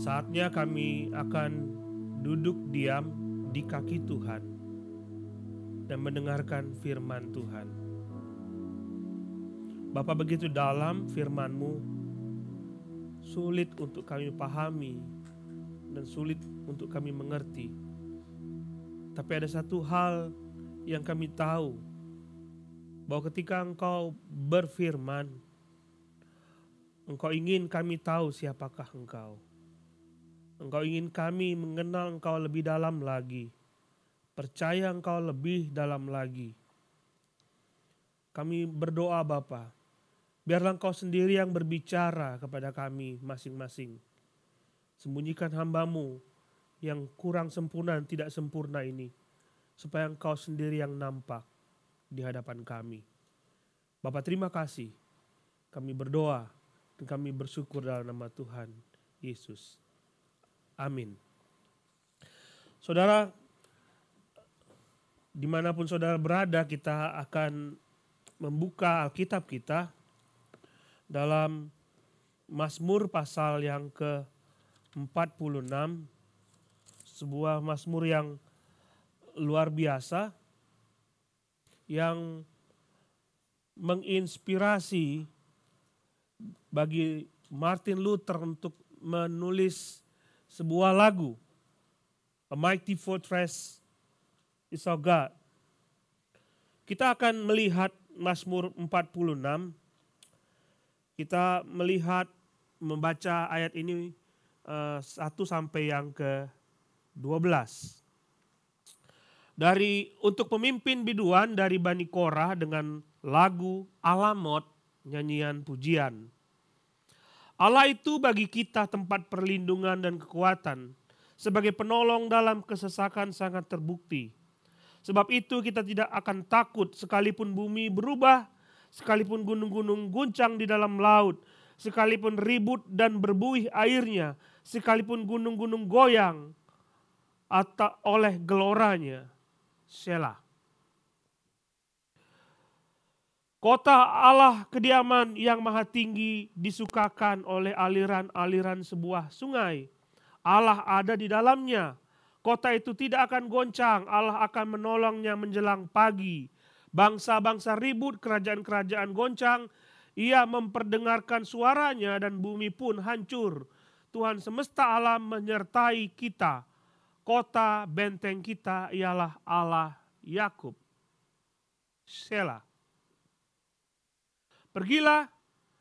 Saatnya kami akan duduk diam di kaki Tuhan dan mendengarkan firman Tuhan. Bapak begitu dalam firman-Mu, sulit untuk kami pahami dan sulit untuk kami mengerti. Tapi ada satu hal yang kami tahu, bahwa ketika Engkau berfirman, Engkau ingin kami tahu siapakah Engkau. Engkau ingin kami mengenal Engkau lebih dalam lagi. Percaya Engkau lebih dalam lagi. Kami berdoa Bapa, biarlah Engkau sendiri yang berbicara kepada kami masing-masing. Sembunyikan hambamu yang kurang sempurna dan tidak sempurna ini. Supaya Engkau sendiri yang nampak di hadapan kami. Bapak terima kasih. Kami berdoa dan kami bersyukur dalam nama Tuhan Yesus. Amin. Saudara, di mana pun saudara berada, kita akan membuka Alkitab kita dalam Mazmur pasal yang ke-46, sebuah Mazmur yang luar biasa, yang menginspirasi bagi Martin Luther untuk menulis sebuah lagu A Mighty Fortress is Our God. Kita akan melihat Mazmur 46. Kita melihat membaca ayat ini uh, sampai yang ke 12. Dari untuk pemimpin biduan dari Bani Korah dengan lagu Alamot nyanyian pujian. Allah itu bagi kita tempat perlindungan dan kekuatan. Sebagai penolong dalam kesesakan sangat terbukti. Sebab itu kita tidak akan takut sekalipun bumi berubah, sekalipun gunung-gunung guncang di dalam laut, sekalipun ribut dan berbuih airnya, sekalipun gunung-gunung goyang atau oleh geloranya. Selah. Kota Allah kediaman yang maha tinggi disukakan oleh aliran-aliran sebuah sungai. Allah ada di dalamnya. Kota itu tidak akan goncang, Allah akan menolongnya menjelang pagi. Bangsa-bangsa ribut, kerajaan-kerajaan goncang, ia memperdengarkan suaranya dan bumi pun hancur. Tuhan semesta alam menyertai kita. Kota benteng kita ialah Allah Yakub. Selah. Pergilah,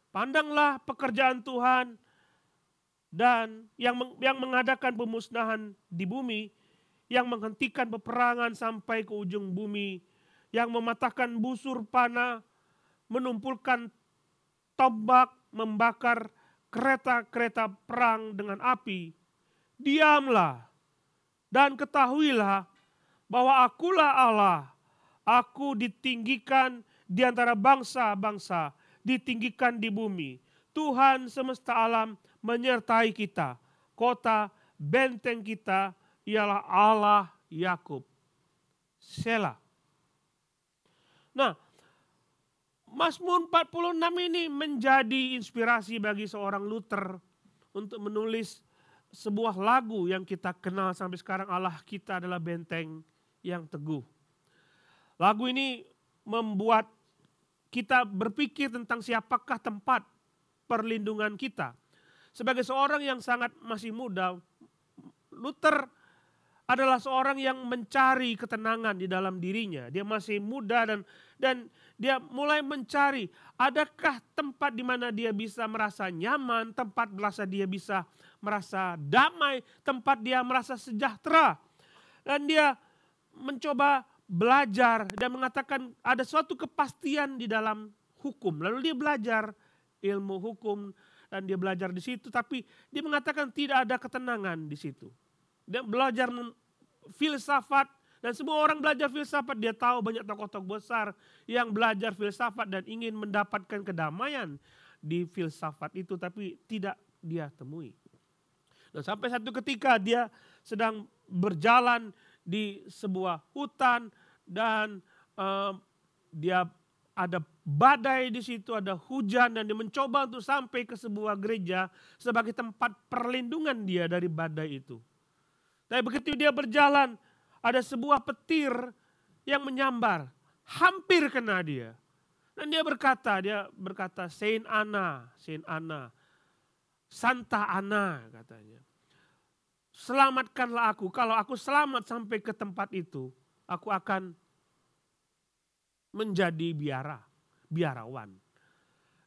pandanglah pekerjaan Tuhan dan yang yang mengadakan pemusnahan di bumi, yang menghentikan peperangan sampai ke ujung bumi, yang mematahkan busur panah, menumpulkan tombak, membakar kereta-kereta perang dengan api. Diamlah dan ketahuilah bahwa akulah Allah. Aku ditinggikan di antara bangsa-bangsa ditinggikan di bumi. Tuhan semesta alam menyertai kita. Kota benteng kita ialah Allah Yakub. Selah. Nah, Mazmur 46 ini menjadi inspirasi bagi seorang Luther untuk menulis sebuah lagu yang kita kenal sampai sekarang Allah kita adalah benteng yang teguh. Lagu ini membuat kita berpikir tentang siapakah tempat perlindungan kita. Sebagai seorang yang sangat masih muda, Luther adalah seorang yang mencari ketenangan di dalam dirinya. Dia masih muda dan dan dia mulai mencari adakah tempat di mana dia bisa merasa nyaman, tempat merasa dia bisa merasa damai, tempat dia merasa sejahtera. Dan dia mencoba belajar dan mengatakan ada suatu kepastian di dalam hukum. Lalu dia belajar ilmu hukum dan dia belajar di situ tapi dia mengatakan tidak ada ketenangan di situ. Dia belajar filsafat dan semua orang belajar filsafat dia tahu banyak tokoh-tokoh besar yang belajar filsafat dan ingin mendapatkan kedamaian di filsafat itu tapi tidak dia temui. Dan sampai satu ketika dia sedang berjalan di sebuah hutan dan uh, dia ada badai di situ, ada hujan dan dia mencoba untuk sampai ke sebuah gereja sebagai tempat perlindungan dia dari badai itu. Tapi begitu dia berjalan, ada sebuah petir yang menyambar, hampir kena dia. Dan dia berkata, dia berkata, Saint Anna, Saint Anna, Santa Anna katanya. Selamatkanlah aku, kalau aku selamat sampai ke tempat itu, aku akan menjadi biara, biarawan.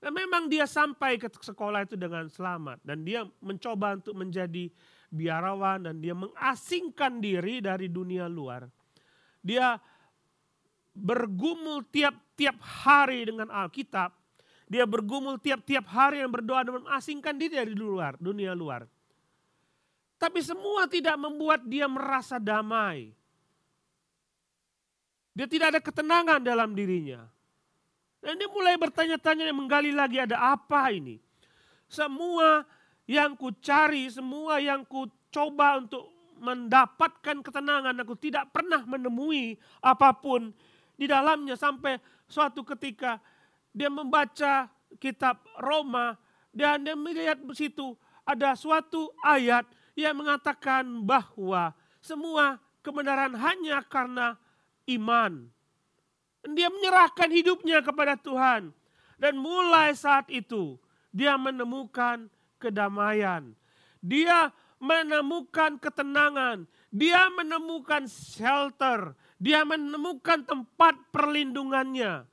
Dan memang dia sampai ke sekolah itu dengan selamat dan dia mencoba untuk menjadi biarawan dan dia mengasingkan diri dari dunia luar. Dia bergumul tiap-tiap hari dengan Alkitab. Dia bergumul tiap-tiap hari yang berdoa dan mengasingkan diri dari luar, dunia luar. Tapi semua tidak membuat dia merasa damai. Dia tidak ada ketenangan dalam dirinya. Dan dia mulai bertanya-tanya dan menggali lagi ada apa ini. Semua yang ku cari, semua yang ku coba untuk mendapatkan ketenangan, aku tidak pernah menemui apa pun di dalamnya sampai suatu ketika dia membaca kitab Roma dan dia melihat di situ ada suatu ayat yang mengatakan bahwa semua kebenaran hanya karena iman. Dia menyerahkan hidupnya kepada Tuhan. Dan mulai saat itu dia menemukan kedamaian. Dia menemukan ketenangan. Dia menemukan shelter. Dia menemukan tempat perlindungannya.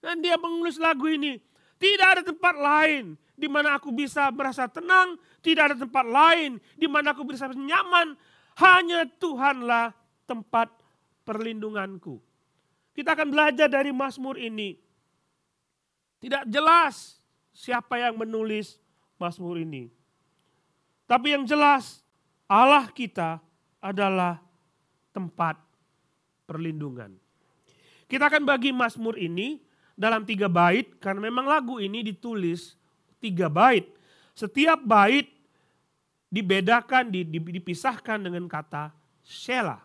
Dan dia menulis lagu ini. Tidak ada tempat lain di mana aku bisa merasa tenang. Tidak ada tempat lain di mana aku bisa nyaman. Hanya Tuhanlah tempat perlindunganku. Kita akan belajar dari Mazmur ini. Tidak jelas siapa yang menulis Mazmur ini. Tapi yang jelas Allah kita adalah tempat perlindungan. Kita akan bagi Mazmur ini dalam tiga bait karena memang lagu ini ditulis tiga bait. Setiap bait dibedakan, dipisahkan dengan kata Shelah.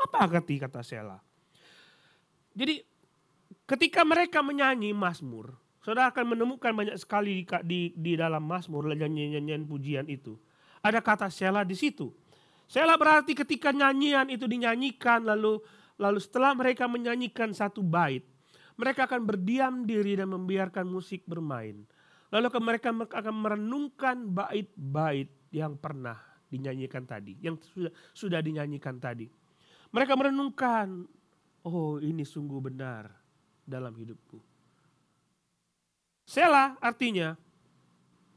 Apa arti kata Shelah? Jadi ketika mereka menyanyi Mazmur, Saudara akan menemukan banyak sekali di, di, di dalam Mazmur nyanyian-nyanyian pujian itu. Ada kata sela di situ. Sela berarti ketika nyanyian itu dinyanyikan lalu lalu setelah mereka menyanyikan satu bait, mereka akan berdiam diri dan membiarkan musik bermain. Lalu mereka akan merenungkan bait-bait yang pernah dinyanyikan tadi, yang sudah sudah dinyanyikan tadi. Mereka merenungkan, oh ini sungguh benar dalam hidupku. Sela artinya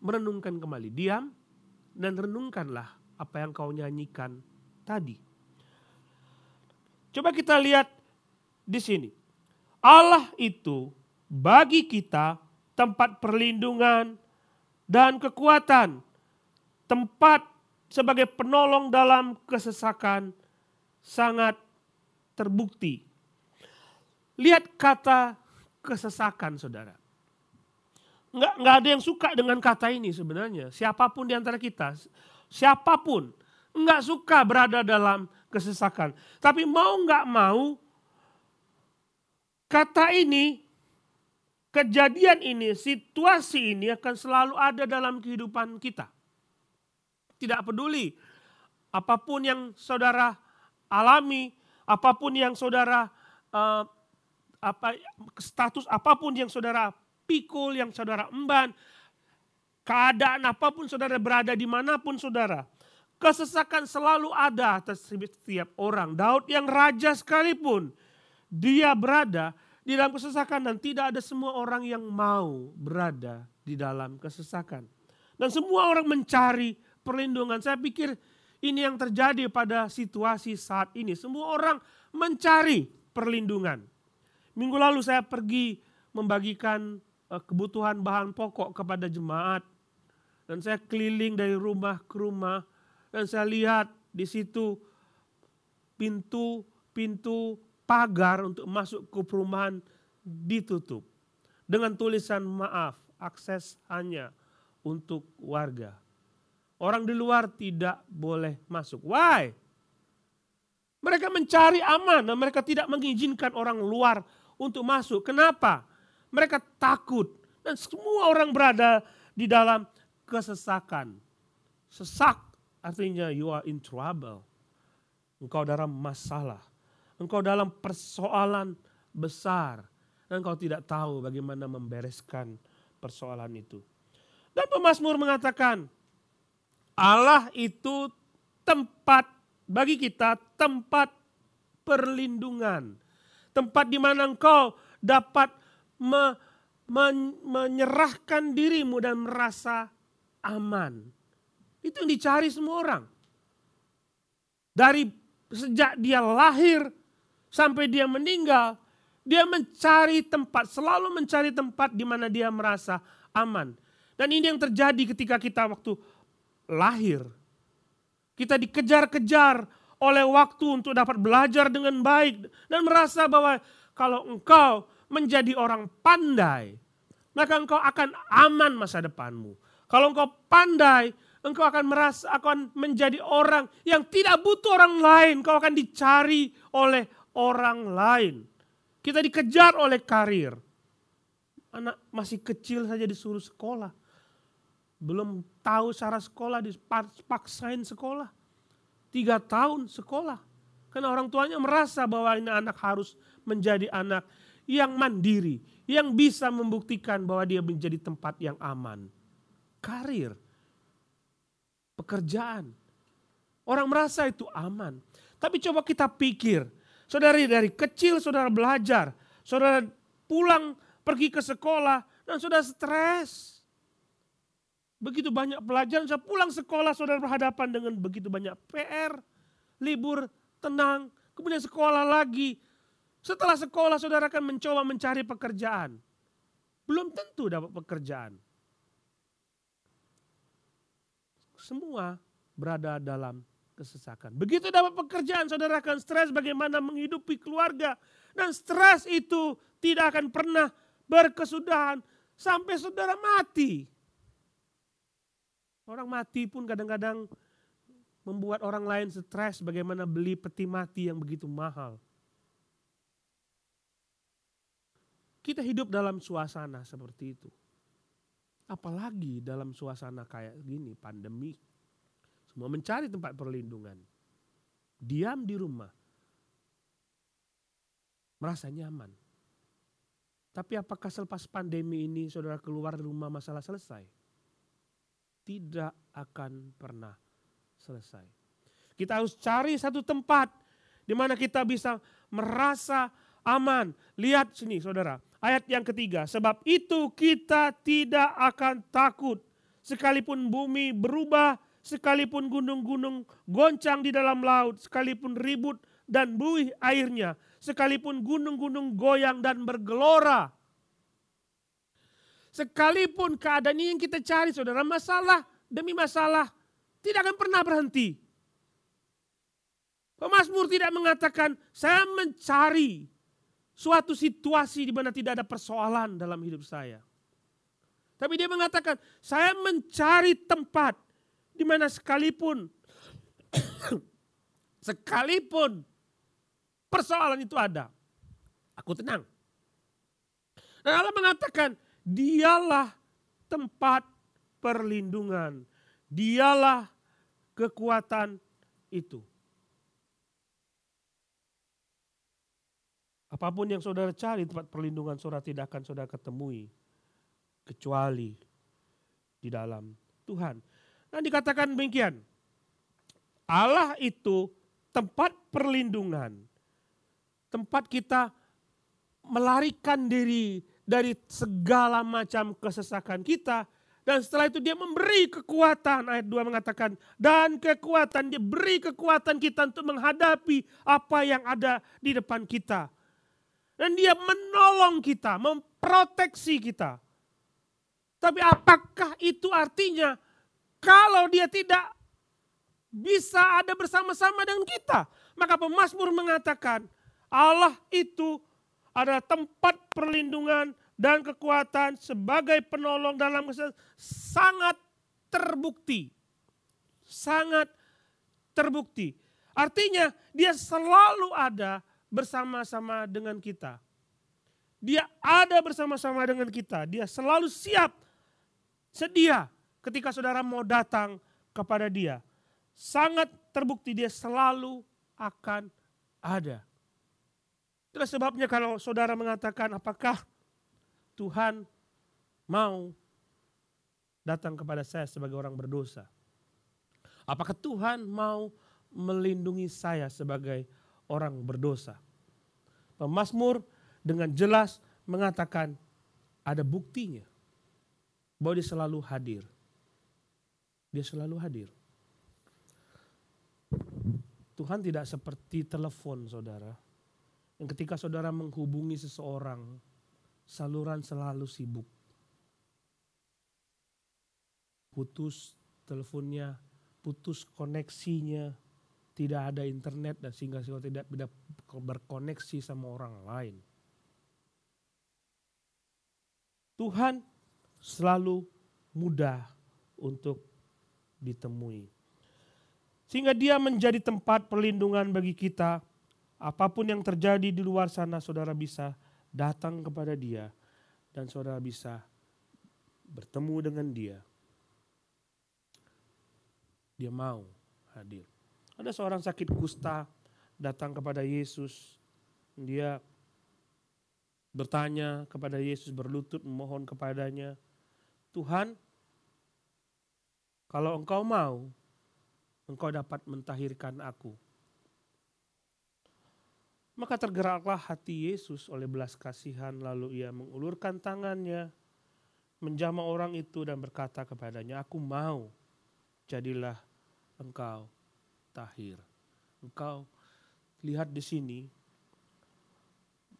merenungkan kembali. Diam dan renungkanlah apa yang kau nyanyikan tadi. Coba kita lihat di sini. Allah itu bagi kita tempat perlindungan dan kekuatan. Tempat sebagai penolong dalam kesesakan sangat terbukti. Lihat kata kesesakan saudara. Nggak, nggak ada yang suka dengan kata ini sebenarnya. Siapa pun di antara kita, siapa pun nggak suka berada dalam kesesakan. Tapi mau nggak mau, kata ini, kejadian ini, situasi ini akan selalu ada dalam kehidupan kita. Tidak peduli apa pun yang saudara alami, apa pun yang saudara uh, apa status apa pun yang saudara pikul, yang saudara emban, keadaan apa pun saudara berada di mana pun saudara. Kesesakan selalu ada atas setiap orang. Daud yang raja sekalipun, dia berada di dalam kesesakan dan tidak ada semua orang yang mau berada di dalam kesesakan. Dan semua orang mencari perlindungan. Saya pikir ini yang terjadi pada situasi saat ini. Semua orang mencari perlindungan. Minggu lalu saya pergi membagikan Eh, kebutuhan bahan pokok kepada jemaat. Dan saya keliling dari rumah ke rumah dan saya lihat di situ pintu-pintu pagar untuk masuk ke perumahan ditutup. Dengan tulisan maaf, akses hanya untuk warga. Orang di luar tidak boleh masuk. Why? Mereka mencari aman dan mereka tidak mengizinkan orang luar untuk masuk. Kenapa? mereka takut. Dan semua orang berada di dalam kesesakan. Sesak artinya you are in trouble. Engkau dalam masalah. Engkau dalam persoalan besar. Dan engkau tidak tahu bagaimana membereskan persoalan itu. Dan pemazmur mengatakan, Allah itu tempat bagi kita tempat perlindungan. Tempat di mana engkau dapat me, men, menyerahkan dirimu dan merasa aman. Itu yang dicari semua orang. Dari sejak dia lahir sampai dia meninggal, dia mencari tempat, selalu mencari tempat di mana dia merasa aman. Dan ini yang terjadi ketika kita waktu lahir. Kita dikejar-kejar oleh waktu untuk dapat belajar dengan baik dan merasa bahwa kalau engkau menjadi orang pandai, maka engkau akan aman masa depanmu. Kalau engkau pandai, engkau akan merasa akan menjadi orang yang tidak butuh orang lain, engkau akan dicari oleh orang lain. Kita dikejar oleh karir. Anak masih kecil saja disuruh sekolah. Belum tahu cara sekolah, dipaksain sekolah tiga tahun sekolah. Karena orang tuanya merasa bahwa ini anak harus menjadi anak yang mandiri, yang bisa membuktikan bahwa dia menjadi tempat yang aman. Karir, pekerjaan. Orang merasa itu aman. Tapi coba kita pikir, saudara dari kecil saudara belajar, saudara pulang pergi ke sekolah dan saudara stres. Begitu banyak pelajaran, saya pulang sekolah saudara berhadapan dengan begitu banyak PR, libur, tenang, kemudian sekolah lagi. Setelah sekolah saudara akan mencoba mencari pekerjaan. Belum tentu dapat pekerjaan. Semua berada dalam kesesakan. Begitu dapat pekerjaan saudara akan stres bagaimana menghidupi keluarga. Dan stres itu tidak akan pernah berkesudahan sampai saudara mati. Orang mati pun kadang-kadang membuat orang lain stres bagaimana beli peti mati yang begitu mahal. Kita hidup dalam suasana seperti itu. Apalagi dalam suasana kayak gini, pandemi. Semua mencari tempat perlindungan. Diam di rumah. Merasa nyaman. Tapi apakah selepas pandemi ini saudara keluar rumah masalah selesai? tidak akan pernah selesai. Kita harus cari satu tempat di mana kita bisa merasa aman. Lihat sini saudara, ayat yang ketiga. Sebab itu kita tidak akan takut sekalipun bumi berubah, sekalipun gunung-gunung goncang di dalam laut, sekalipun ribut dan buih airnya, sekalipun gunung-gunung goyang dan bergelora Sekalipun keadaan ini yang kita cari saudara, masalah demi masalah tidak akan pernah berhenti. Pemasmur tidak mengatakan, saya mencari suatu situasi di mana tidak ada persoalan dalam hidup saya. Tapi dia mengatakan, saya mencari tempat di mana sekalipun sekalipun persoalan itu ada, aku tenang. Dan Allah mengatakan, Dialah tempat perlindungan. Dialah kekuatan itu. Apa pun yang saudara cari tempat perlindungan saudara tidak akan saudara ketemui. Kecuali di dalam Tuhan. Nah dikatakan demikian. Allah itu tempat perlindungan. Tempat kita melarikan diri dari segala macam kesesakan kita. Dan setelah itu dia memberi kekuatan, ayat 2 mengatakan, dan kekuatan, dia beri kekuatan kita untuk menghadapi apa yang ada di depan kita. Dan dia menolong kita, memproteksi kita. Tapi apakah itu artinya kalau dia tidak bisa ada bersama-sama dengan kita? Maka pemazmur mengatakan Allah itu adalah tempat perlindungan dan kekuatan sebagai penolong dalam sangat terbukti. Sangat terbukti. Artinya dia selalu ada bersama-sama dengan kita. Dia ada bersama-sama dengan kita. Dia selalu siap, sedia ketika saudara mau datang kepada dia. Sangat terbukti dia selalu akan ada. Itulah sebabnya kalau saudara mengatakan apakah Tuhan mau datang kepada saya sebagai orang berdosa. Apakah Tuhan mau melindungi saya sebagai orang berdosa? Pemasmur dengan jelas mengatakan ada buktinya bahwa dia selalu hadir. Dia selalu hadir. Tuhan tidak seperti telepon saudara. Yang ketika saudara menghubungi seseorang, saluran selalu sibuk. Putus teleponnya, putus koneksinya, tidak ada internet dan sehingga tidak tidak berkoneksi sama orang lain. Tuhan selalu mudah untuk ditemui. Sehingga dia menjadi tempat perlindungan bagi kita. Apa pun yang terjadi di luar sana saudara bisa datang kepada dia dan saudara bisa bertemu dengan dia. Dia mau hadir. Ada seorang sakit kusta datang kepada Yesus. Dia bertanya kepada Yesus, berlutut memohon kepadanya, Tuhan, kalau engkau mau, engkau dapat mentahirkan aku. Maka tergeraklah hati Yesus oleh belas kasihan, lalu ia mengulurkan tangannya, menjama orang itu dan berkata kepadanya, aku mau, jadilah engkau tahir. Engkau lihat di sini,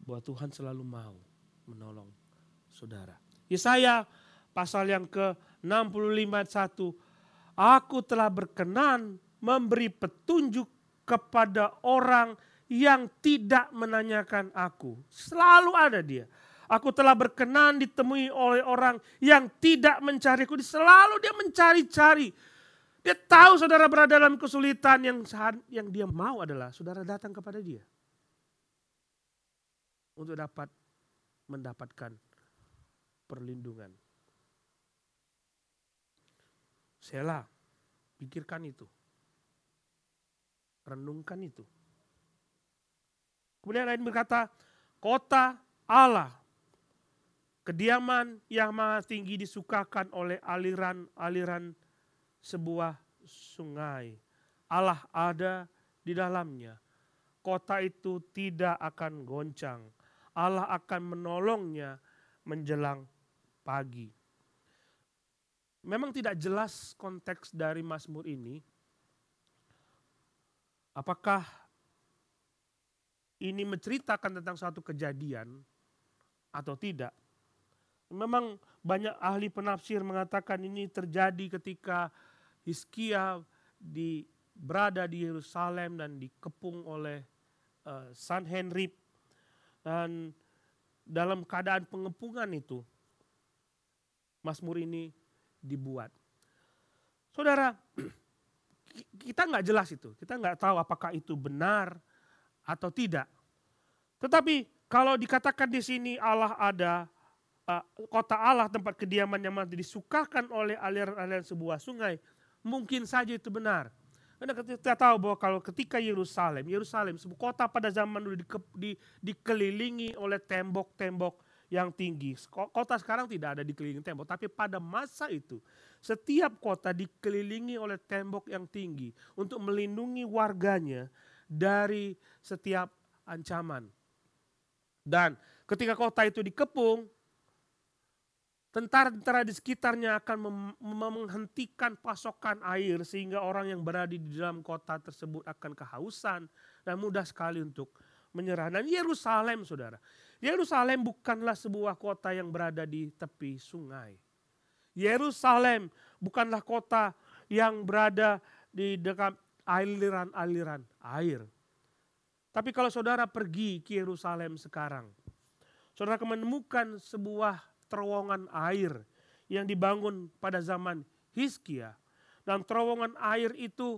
bahwa Tuhan selalu mau menolong saudara. Yesaya pasal yang ke-65 ayat 1. Aku telah berkenan memberi petunjuk kepada orang yang tidak menanyakan aku. Selalu ada dia. Aku telah berkenan ditemui oleh orang yang tidak mencariku. Selalu dia mencari-cari. Dia tahu saudara berada dalam kesulitan yang yang dia mau adalah saudara datang kepada dia untuk dapat mendapatkan perlindungan. Sela, pikirkan itu. Renungkan itu. Kemudian lain berkata, kota Allah, kediaman yang maha tinggi disukakan oleh aliran-aliran sebuah sungai. Allah ada di dalamnya. Kota itu tidak akan goncang Allah akan menolongnya menjelang pagi. Memang tidak jelas konteks dari Mazmur ini. Apakah ini menceritakan tentang suatu kejadian atau tidak? Memang banyak ahli penafsir mengatakan ini terjadi ketika Hizkia di berada di Yerusalem dan dikepung oleh uh, Sanhenrib dan dalam keadaan pengepungan itu, Mazmur ini dibuat. Saudara, kita nggak jelas itu. Kita nggak tahu apakah itu benar atau tidak. Tetapi kalau dikatakan di sini Allah ada, uh, kota Allah tempat kediaman yang disukakan oleh aliran-aliran sebuah sungai, mungkin saja itu benar. Anda kita tahu bahwa kalau ketika Yerusalem, Yerusalem sebuah kota pada zaman dulu di, di, dikelilingi oleh tembok-tembok yang tinggi. Kota sekarang tidak ada dikelilingi tembok, tapi pada masa itu setiap kota dikelilingi oleh tembok yang tinggi untuk melindungi warganya dari setiap ancaman. Dan ketika kota itu dikepung, Tentara-tentara di sekitarnya akan menghentikan pasokan air sehingga orang yang berada di dalam kota tersebut akan kehausan dan mudah sekali untuk menyerah. Dan Yerusalem saudara, Yerusalem bukanlah sebuah kota yang berada di tepi sungai. Yerusalem bukanlah kota yang berada di dekat aliran-aliran air. Tapi kalau saudara pergi ke Yerusalem sekarang, saudara akan menemukan sebuah terowongan air yang dibangun pada zaman Hizkia. Dan terowongan air itu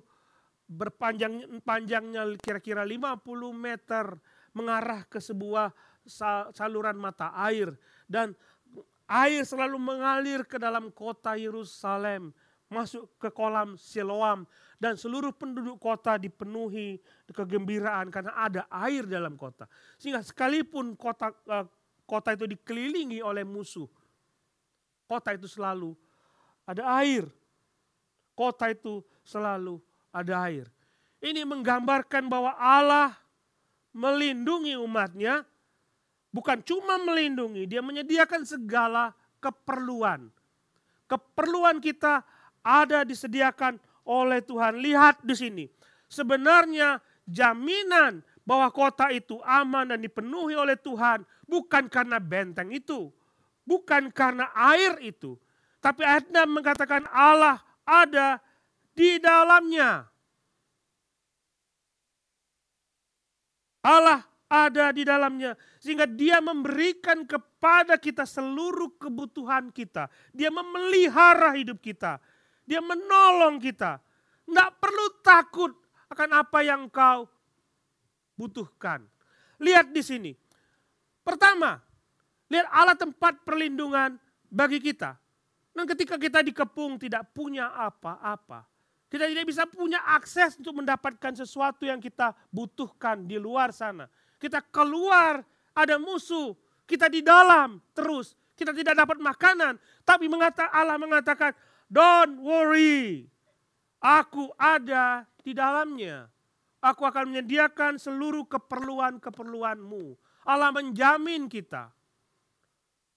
berpanjang panjangnya kira-kira 50 meter mengarah ke sebuah saluran mata air dan air selalu mengalir ke dalam kota Yerusalem, masuk ke kolam Siloam dan seluruh penduduk kota dipenuhi kegembiraan karena ada air dalam kota. Sehingga sekalipun kota eh, kota itu dikelilingi oleh musuh, kota itu selalu ada air. Kota itu selalu ada air. Ini menggambarkan bahwa Allah melindungi umatnya, bukan cuma melindungi, dia menyediakan segala keperluan. Keperluan kita ada disediakan oleh Tuhan. Lihat di sini. Sebenarnya jaminan bahwa kota itu aman dan dipenuhi oleh Tuhan bukan karena benteng itu, bukan karena air itu, tapi ayat 6 mengatakan Allah ada di dalamnya. Allah ada di dalamnya. Sehingga dia memberikan kepada kita seluruh kebutuhan kita. Dia memelihara hidup kita. Dia menolong kita. Tidak perlu takut akan apa yang kau butuhkan. Lihat di sini. Pertama, lihat Allah tempat perlindungan bagi kita. Dan ketika kita dikepung tidak punya apa-apa. Kita tidak bisa punya akses untuk mendapatkan sesuatu yang kita butuhkan di luar sana. Kita keluar, ada musuh. Kita di dalam terus. Kita tidak dapat makanan. Tapi mengata, Allah mengatakan, don't worry. Aku ada di dalamnya. Aku akan menyediakan seluruh keperluan-keperluanmu. Allah menjamin kita.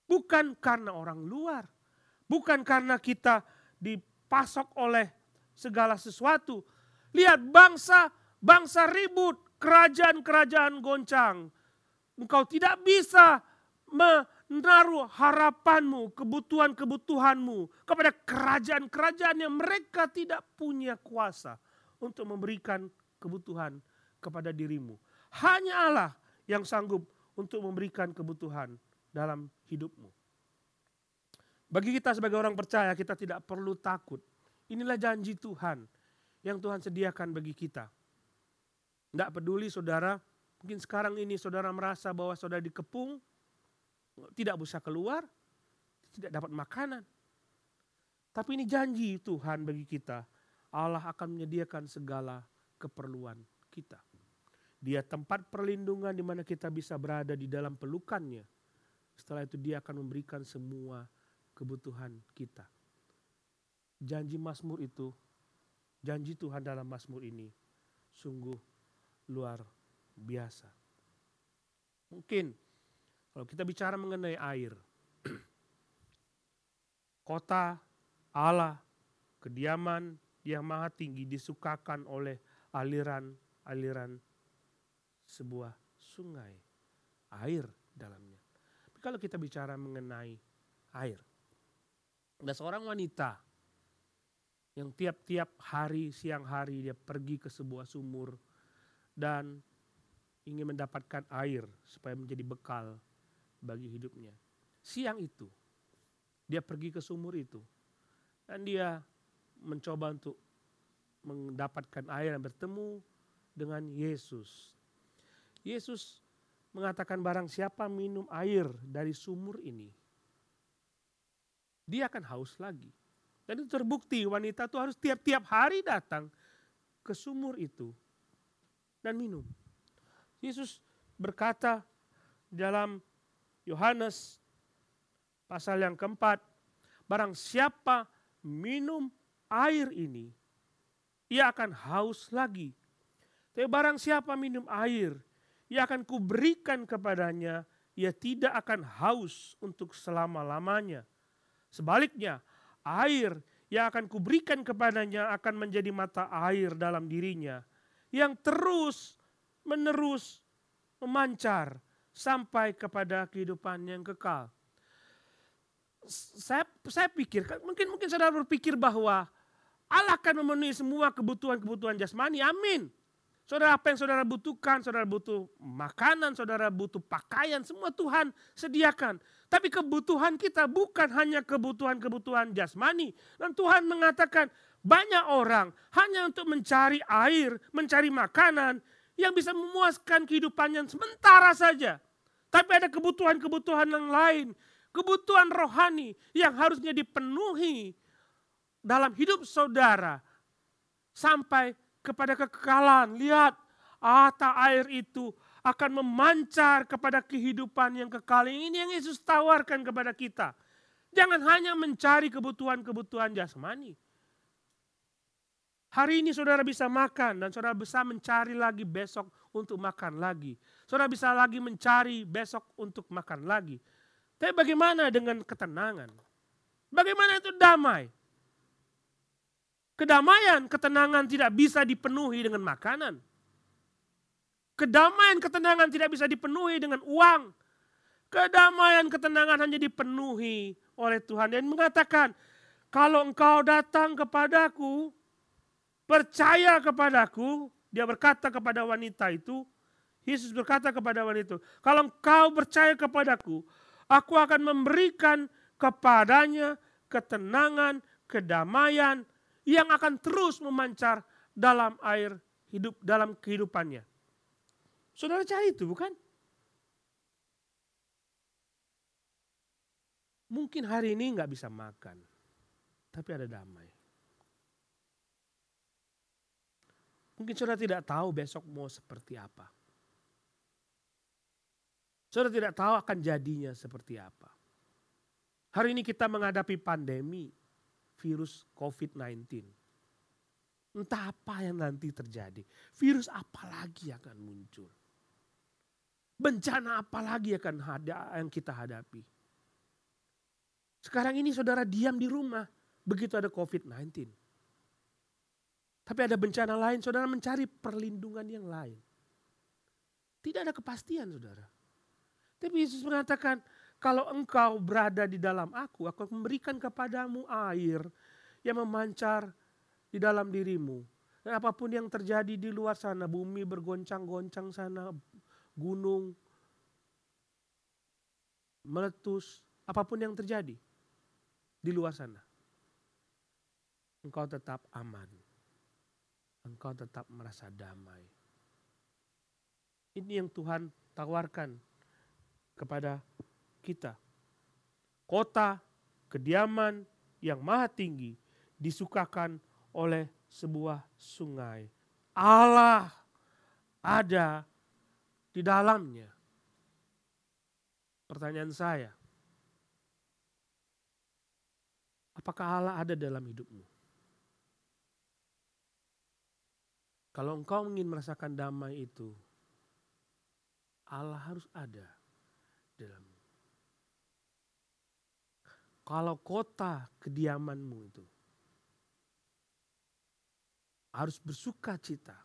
Bukan karena orang luar. Bukan karena kita dipasok oleh segala sesuatu. Lihat bangsa, bangsa ribut, kerajaan-kerajaan goncang. Engkau tidak bisa menaruh harapanmu, kebutuhan-kebutuhanmu kepada kerajaan-kerajaan yang mereka tidak punya kuasa untuk memberikan kebutuhan kepada dirimu. Hanya Allah yang sanggup untuk memberikan kebutuhan dalam hidupmu. Bagi kita sebagai orang percaya, kita tidak perlu takut Inilah janji Tuhan yang Tuhan sediakan bagi kita. Tidak peduli saudara, mungkin sekarang ini saudara merasa bahwa saudara dikepung, tidak bisa keluar, tidak dapat makanan. Tapi ini janji Tuhan bagi kita. Allah akan menyediakan segala keperluan kita. Dia tempat perlindungan di mana kita bisa berada di dalam pelukannya. Setelah itu dia akan memberikan semua kebutuhan kita janji Mazmur itu, janji Tuhan dalam Mazmur ini sungguh luar biasa. Mungkin kalau kita bicara mengenai air, kota Allah, kediaman yang maha tinggi disukakan oleh aliran-aliran sebuah sungai, air dalamnya. Tapi kalau kita bicara mengenai air, ada seorang wanita yang tiap-tiap hari siang hari dia pergi ke sebuah sumur dan ingin mendapatkan air supaya menjadi bekal bagi hidupnya. Siang itu dia pergi ke sumur itu dan dia mencoba untuk mendapatkan air dan bertemu dengan Yesus. Yesus mengatakan barang siapa minum air dari sumur ini, dia akan haus lagi. Dan itu terbukti wanita itu harus tiap-tiap hari datang ke sumur itu dan minum. Yesus berkata dalam Yohanes pasal yang keempat, barang siapa minum air ini, ia akan haus lagi. Tapi barang siapa minum air, ia akan kuberikan kepadanya, ia tidak akan haus untuk selama-lamanya. Sebaliknya, air yang akan kuberikan kepadanya akan menjadi mata air dalam dirinya yang terus menerus memancar sampai kepada kehidupan yang kekal. Saya saya pikir mungkin mungkin saudara berpikir bahwa Allah akan memenuhi semua kebutuhan-kebutuhan jasmani. Amin. Saudara apa yang saudara butuhkan, saudara butuh makanan, saudara butuh pakaian, semua Tuhan sediakan. Tapi kebutuhan kita bukan hanya kebutuhan-kebutuhan jasmani. Dan Tuhan mengatakan banyak orang hanya untuk mencari air, mencari makanan yang bisa memuaskan kehidupannya sementara saja. Tapi ada kebutuhan-kebutuhan yang lain. Kebutuhan rohani yang harusnya dipenuhi dalam hidup saudara. Sampai kepada kekekalan. Lihat, ata air itu akan memancar kepada kehidupan yang kekal. Ini yang Yesus tawarkan kepada kita. Jangan hanya mencari kebutuhan-kebutuhan jasmani. Hari ini saudara bisa makan dan saudara bisa mencari lagi besok untuk makan lagi. Saudara bisa lagi mencari besok untuk makan lagi. Tapi bagaimana dengan ketenangan? Bagaimana itu damai? Kedamaian, ketenangan tidak bisa dipenuhi dengan makanan. Kedamaian, ketenangan tidak bisa dipenuhi dengan uang. Kedamaian, ketenangan hanya dipenuhi oleh Tuhan. Dan mengatakan, kalau engkau datang kepadaku, percaya kepadaku, dia berkata kepada wanita itu, Yesus berkata kepada wanita itu, kalau engkau percaya kepadaku, aku akan memberikan kepadanya ketenangan, kedamaian yang akan terus memancar dalam air hidup, dalam kehidupannya. Saudara cari itu bukan? Mungkin hari ini nggak bisa makan, tapi ada damai. Mungkin saudara tidak tahu besok mau seperti apa. Saudara tidak tahu akan jadinya seperti apa. Hari ini kita menghadapi pandemi virus COVID-19. Entah apa yang nanti terjadi. Virus apa lagi akan muncul. Bencana apa lagi akan ada yang kita hadapi. Sekarang ini saudara diam di rumah. Begitu ada COVID-19. Tapi ada bencana lain, saudara mencari perlindungan yang lain. Tidak ada kepastian saudara. Tapi Yesus mengatakan, kalau engkau berada di dalam aku, aku akan memberikan kepadamu air yang memancar di dalam dirimu. Dan apa pun yang terjadi di luar sana, bumi bergoncang-goncang sana, gunung meletus, apa pun yang terjadi di luar sana. Engkau tetap aman engkau tetap merasa damai. Ini yang Tuhan tawarkan kepada kita. Kota kediaman yang maha tinggi disukakan oleh sebuah sungai. Allah ada di dalamnya. Pertanyaan saya, apakah Allah ada dalam hidupmu? Kalau engkau ingin merasakan damai itu, Allah harus ada dalam. Kalau kota kediamanmu itu harus bersuka cita,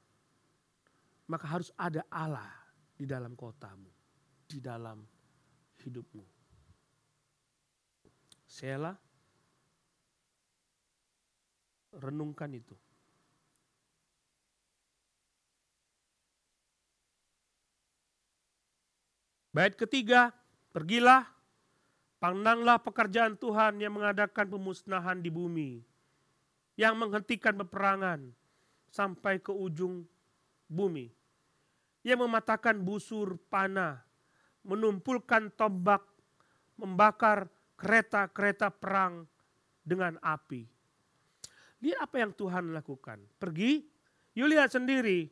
maka harus ada Allah di dalam kotamu, di dalam hidupmu. Sela, renungkan itu. Bait ketiga, pergilah, pandanglah pekerjaan Tuhan yang mengadakan pemusnahan di bumi, yang menghentikan peperangan sampai ke ujung bumi, yang mematahkan busur panah, menumpulkan tombak, membakar kereta-kereta perang dengan api. Lihat apa yang Tuhan lakukan. Pergi, yuk lihat sendiri.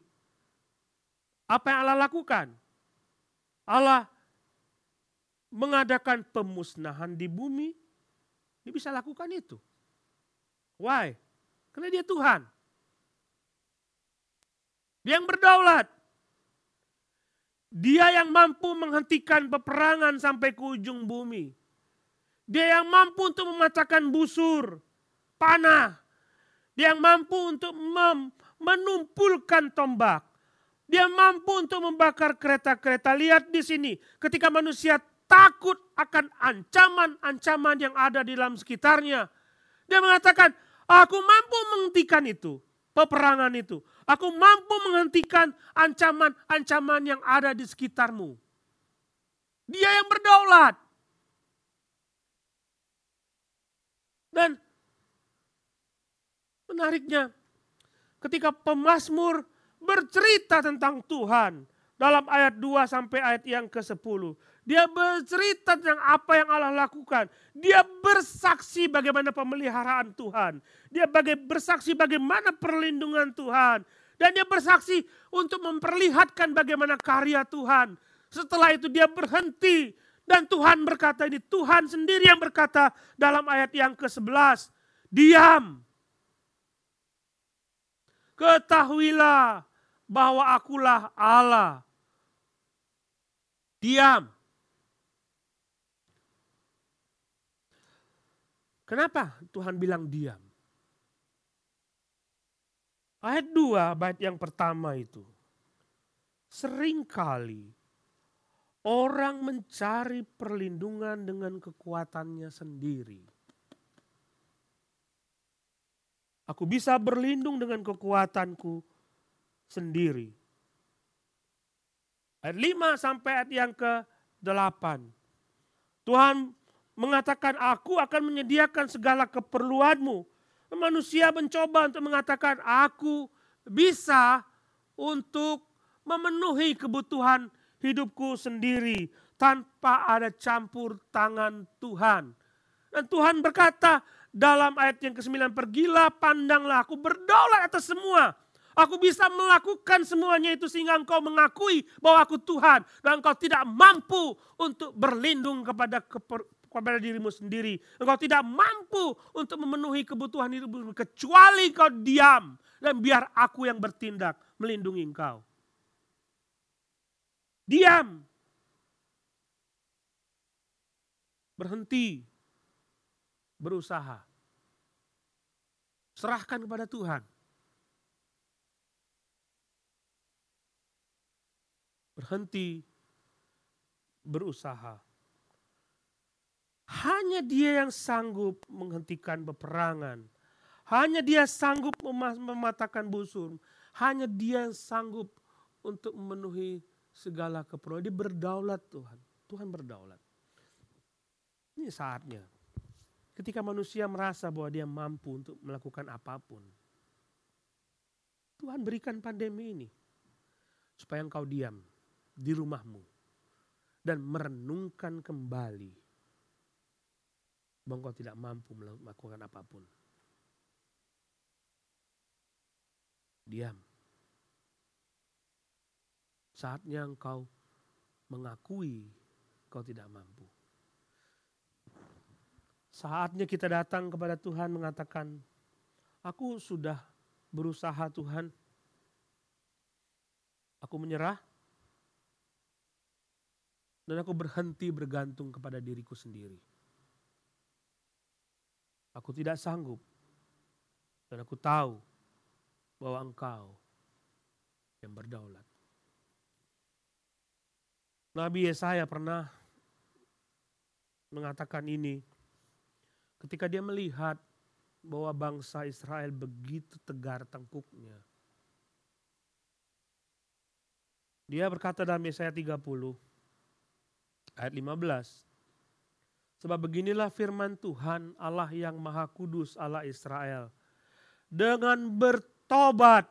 Apa yang Allah lakukan? Allah mengadakan pemusnahan di bumi, dia bisa lakukan itu. Why? Karena dia Tuhan. Dia yang berdaulat. Dia yang mampu menghentikan peperangan sampai ke ujung bumi. Dia yang mampu untuk memecahkan busur, panah. Dia yang mampu untuk menumpulkan tombak. Dia mampu untuk membakar kereta-kereta. Lihat di sini, ketika manusia takut akan ancaman-ancaman yang ada di dalam sekitarnya. Dia mengatakan, aku mampu menghentikan itu, peperangan itu. Aku mampu menghentikan ancaman-ancaman yang ada di sekitarmu. Dia yang berdaulat. Dan menariknya, ketika pemazmur bercerita tentang Tuhan dalam ayat 2 sampai ayat yang ke-10. Dia bercerita tentang apa yang Allah lakukan. Dia bersaksi bagaimana pemeliharaan Tuhan. Dia baga bersaksi bagaimana perlindungan Tuhan. Dan dia bersaksi untuk memperlihatkan bagaimana karya Tuhan. Setelah itu dia berhenti. Dan Tuhan berkata ini, Tuhan sendiri yang berkata dalam ayat yang ke-11. Diam. Ketahuilah bahwa akulah Allah. Diam. Kenapa Tuhan bilang diam? Ayat 2, bait yang pertama itu. Seringkali orang mencari perlindungan dengan kekuatannya sendiri. Aku bisa berlindung dengan kekuatanku sendiri. Ayat 5 sampai ayat yang ke-8. Tuhan mengatakan aku akan menyediakan segala keperluanmu. Manusia mencoba untuk mengatakan aku bisa untuk memenuhi kebutuhan hidupku sendiri tanpa ada campur tangan Tuhan. Dan Tuhan berkata dalam ayat yang ke-9, pergilah pandanglah aku berdaulat atas semua. Aku bisa melakukan semuanya itu sehingga engkau mengakui bahwa aku Tuhan. Dan engkau tidak mampu untuk berlindung kepada kepada dirimu sendiri. Engkau tidak mampu untuk memenuhi kebutuhan hidupmu kecuali kau diam dan biar aku yang bertindak melindungi engkau. Diam. Berhenti. Berusaha. Serahkan kepada Tuhan. Berhenti berusaha. Hanya dia yang sanggup menghentikan peperangan. Hanya dia sanggup mematahkan busur. Hanya dia yang sanggup untuk memenuhi segala keperluan. Dia berdaulat Tuhan. Tuhan berdaulat. Ini saatnya. Ketika manusia merasa bahwa dia mampu untuk melakukan apa pun. Tuhan berikan pandemi ini. Supaya engkau diam di rumahmu. Dan merenungkan kembali bahwa engkau tidak mampu melakukan apa pun. Diam. Saatnya engkau mengakui kau tidak mampu. Saatnya kita datang kepada Tuhan mengatakan, aku sudah berusaha Tuhan. Aku menyerah. Dan aku berhenti bergantung kepada diriku sendiri. Aku tidak sanggup. Dan aku tahu bahwa engkau yang berdaulat. Nabi Yesaya pernah mengatakan ini ketika dia melihat bahwa bangsa Israel begitu tegar tengkuknya. Dia berkata dalam Yesaya 30 ayat 15. Sebab beginilah firman Tuhan Allah yang maha kudus Allah Israel. Dengan bertobat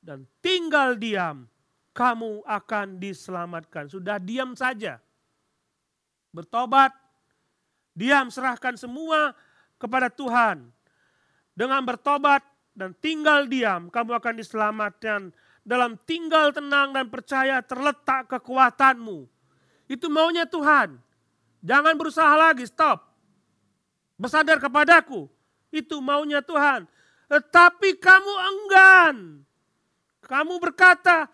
dan tinggal diam, kamu akan diselamatkan. Sudah diam saja. Bertobat, diam serahkan semua kepada Tuhan. Dengan bertobat dan tinggal diam, kamu akan diselamatkan. Dalam tinggal tenang dan percaya terletak kekuatanmu. Itu maunya Tuhan. Jangan berusaha lagi, stop. Bersandar kepadaku. Itu maunya Tuhan. Tetapi kamu enggan. Kamu berkata,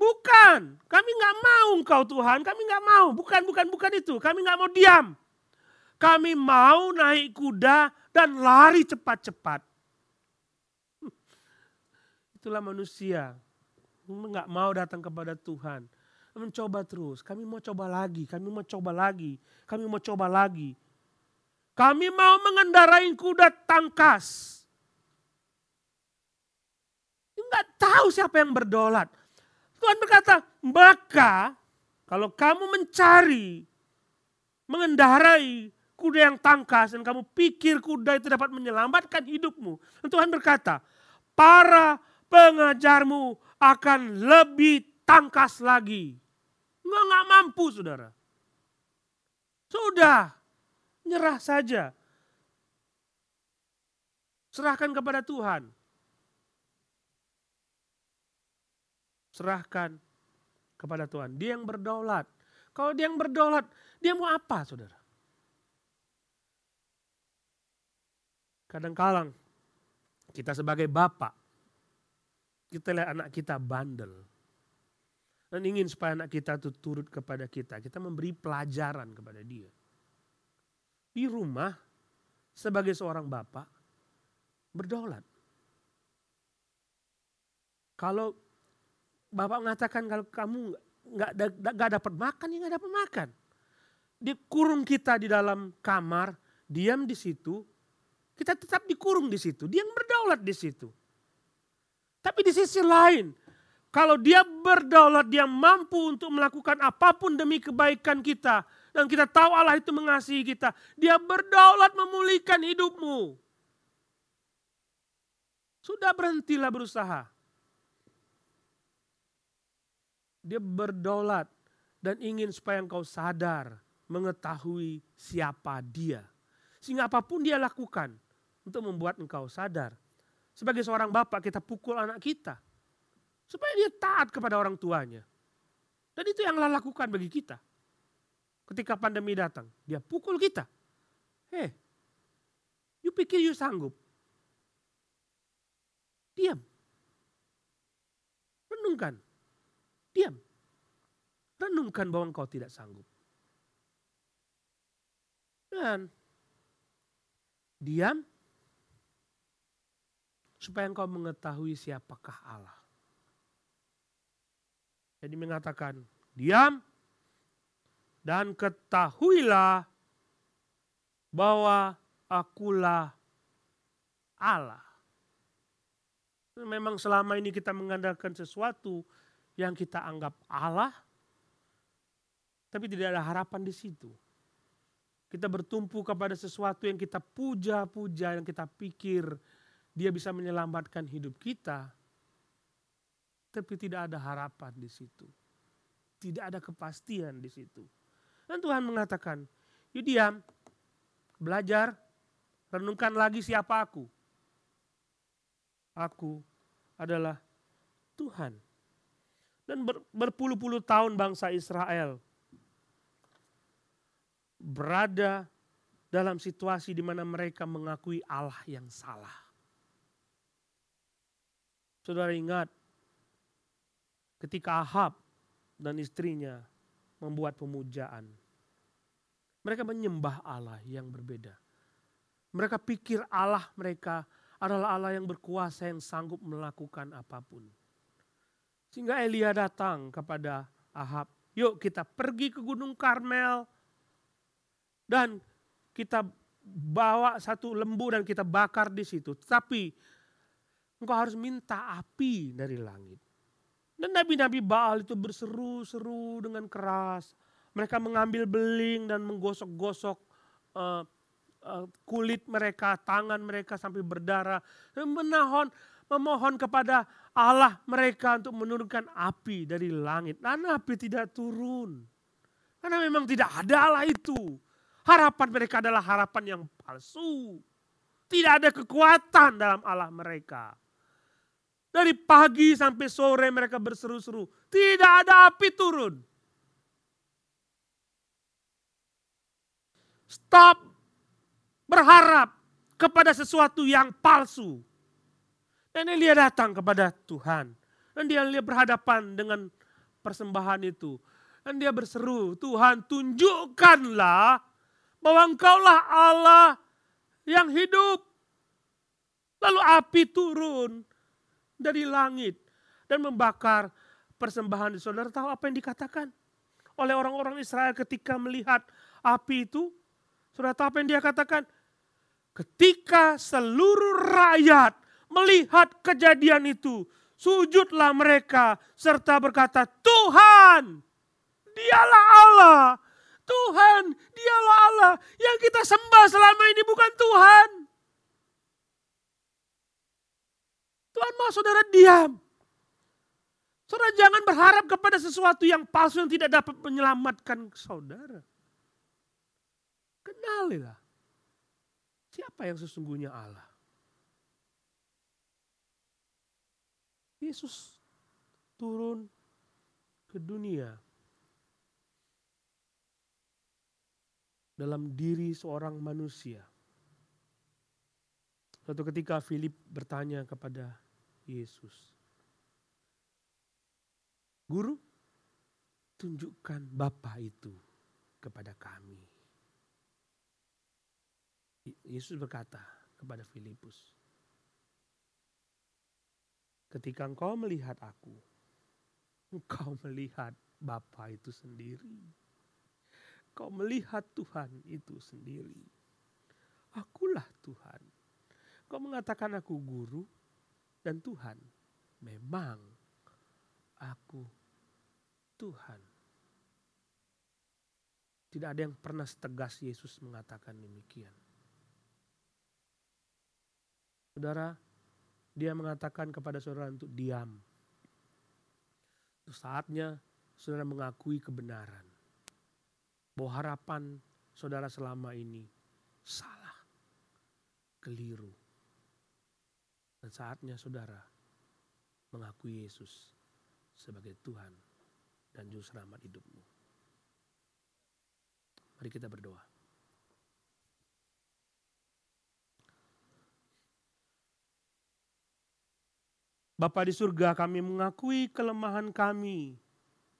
bukan, kami nggak mau engkau Tuhan, kami nggak mau, bukan, bukan, bukan itu, kami nggak mau diam. Kami mau naik kuda dan lari cepat-cepat. Itulah manusia, nggak mau datang kepada Tuhan mencoba terus. Kami mau coba lagi, kami mau coba lagi, kami mau coba lagi. Kami mau mengendarai kuda tangkas. Enggak tahu siapa yang berdolat. Tuhan berkata, maka kalau kamu mencari, mengendarai kuda yang tangkas dan kamu pikir kuda itu dapat menyelamatkan hidupmu. Dan Tuhan berkata, para pengajarmu akan lebih tangkas lagi. Nggak, nggak mampu saudara. Sudah, nyerah saja. Serahkan kepada Tuhan. Serahkan kepada Tuhan. Dia yang berdaulat. Kalau dia yang berdaulat, dia mau apa saudara? Kadang-kadang kita sebagai bapak, kita lihat anak kita bandel. Dan ingin supaya anak kita itu turut kepada kita. Kita memberi pelajaran kepada dia. Di rumah, sebagai seorang bapak, berdaulat. Kalau bapak mengatakan kalau kamu nggak nggak dapat makan, ya nggak dapat makan. Dikurung kita di dalam kamar, diam di situ, kita tetap dikurung di situ. Dia yang berdaulat di situ. Tapi di sisi lain, kalau dia berdaulat, dia mampu untuk melakukan apa pun demi kebaikan kita. Dan kita tahu Allah itu mengasihi kita. Dia berdaulat memulihkan hidupmu. Sudah berhentilah berusaha. Dia berdaulat dan ingin supaya engkau sadar mengetahui siapa dia. Sehingga apa pun dia lakukan, untuk membuat engkau sadar. Sebagai seorang bapak kita pukul anak kita. Supaya dia taat kepada orang tuanya. Dan itu yang Allah lakukan bagi kita. Ketika pandemi datang, dia pukul kita. Hei, you pikir you sanggup? Diam. Renungkan. Diam. Renungkan bahwa engkau tidak sanggup. Dan diam supaya engkau mengetahui siapakah Allah. Jadi mengatakan, diam dan ketahuilah bahwa akulah Allah. Memang selama ini kita mengandalkan sesuatu yang kita anggap Allah, tapi tidak ada harapan di situ. Kita bertumpu kepada sesuatu yang kita puja-puja, yang kita pikir dia bisa menyelamatkan hidup kita, tapi tidak ada harapan di situ. Tidak ada kepastian di situ. Dan Tuhan mengatakan, yuk diam, belajar, renungkan lagi siapa aku. Aku adalah Tuhan. Dan ber, berpuluh-puluh tahun bangsa Israel berada dalam situasi di mana mereka mengakui Allah yang salah. Saudara ingat ketika Ahab dan istrinya membuat pemujaan. Mereka menyembah Allah yang berbeda. Mereka pikir Allah mereka adalah Allah yang berkuasa yang sanggup melakukan apa pun. Sehingga Elia datang kepada Ahab, yuk kita pergi ke Gunung Karmel dan kita bawa satu lembu dan kita bakar di situ. Tapi engkau harus minta api dari langit. Dan nabi-nabi Baal itu berseru-seru dengan keras. Mereka mengambil beling dan menggosok-gosok uh, uh, kulit mereka, tangan mereka sampai berdarah. Dan menahan, memohon kepada Allah mereka untuk menurunkan api dari langit. Dan api tidak turun. Karena memang tidak ada Allah itu. Harapan mereka adalah harapan yang palsu. Tidak ada kekuatan dalam Allah mereka. Dari pagi sampai sore mereka berseru-seru. Tidak ada api turun. Stop berharap kepada sesuatu yang palsu. Dan Elia datang kepada Tuhan. Dan dia berhadapan dengan persembahan itu. Dan dia berseru, Tuhan tunjukkanlah bahwa engkaulah Allah yang hidup. Lalu api turun dari langit dan membakar persembahan di saudara. Tahu apa yang dikatakan oleh orang-orang Israel ketika melihat api itu? Saudara tahu apa yang dia katakan? Ketika seluruh rakyat melihat kejadian itu, sujudlah mereka serta berkata, Tuhan, dialah Allah. Tuhan, dialah Allah. Yang kita sembah selama ini bukan Tuhan. Tuhan mau saudara diam. Saudara jangan berharap kepada sesuatu yang palsu yang tidak dapat menyelamatkan saudara. Kenalilah siapa yang sesungguhnya Allah. Yesus turun ke dunia dalam diri seorang manusia. Suatu ketika Philip bertanya kepada Yesus, Guru, tunjukkan Bapa itu kepada kami. Yesus berkata kepada Filipus, ketika engkau melihat aku, engkau melihat Bapa itu sendiri. Kau melihat Tuhan itu sendiri. Akulah Tuhan. Kau mengatakan aku guru dan Tuhan. Memang aku Tuhan. Tidak ada yang pernah setegas Yesus mengatakan demikian. Saudara, dia mengatakan kepada saudara untuk diam. Saatnya saudara mengakui kebenaran. Bahwa harapan saudara selama ini salah, keliru. Dan saatnya saudara mengakui Yesus sebagai Tuhan dan Juru Selamat hidupmu. Mari kita berdoa. Bapa di surga kami mengakui kelemahan kami.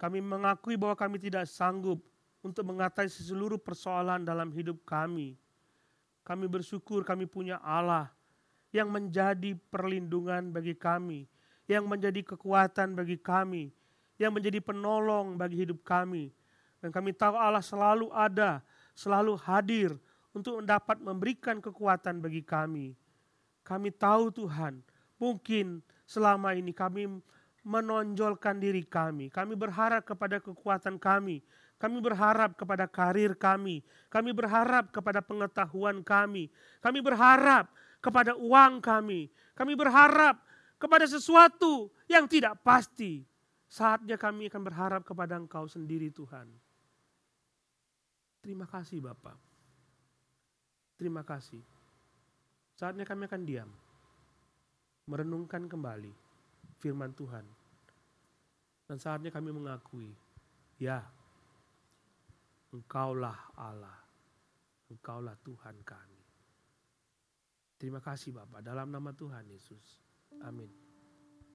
Kami mengakui bahwa kami tidak sanggup untuk mengatasi seluruh persoalan dalam hidup kami. Kami bersyukur kami punya Allah yang menjadi perlindungan bagi kami, yang menjadi kekuatan bagi kami, yang menjadi penolong bagi hidup kami. Dan kami tahu Allah selalu ada, selalu hadir untuk dapat memberikan kekuatan bagi kami. Kami tahu Tuhan, mungkin selama ini kami menonjolkan diri kami. Kami berharap kepada kekuatan kami. Kami berharap kepada karir kami. Kami berharap kepada pengetahuan kami. Kami berharap kepada uang kami. Kami berharap kepada sesuatu yang tidak pasti. Saatnya kami akan berharap kepada Engkau sendiri Tuhan. Terima kasih Bapak. Terima kasih. Saatnya kami akan diam merenungkan kembali firman Tuhan. Dan saatnya kami mengakui, ya, Engkaulah Allah, Engkaulah Tuhan kami. Terima kasih Bapak, dalam nama Tuhan Yesus. Amin.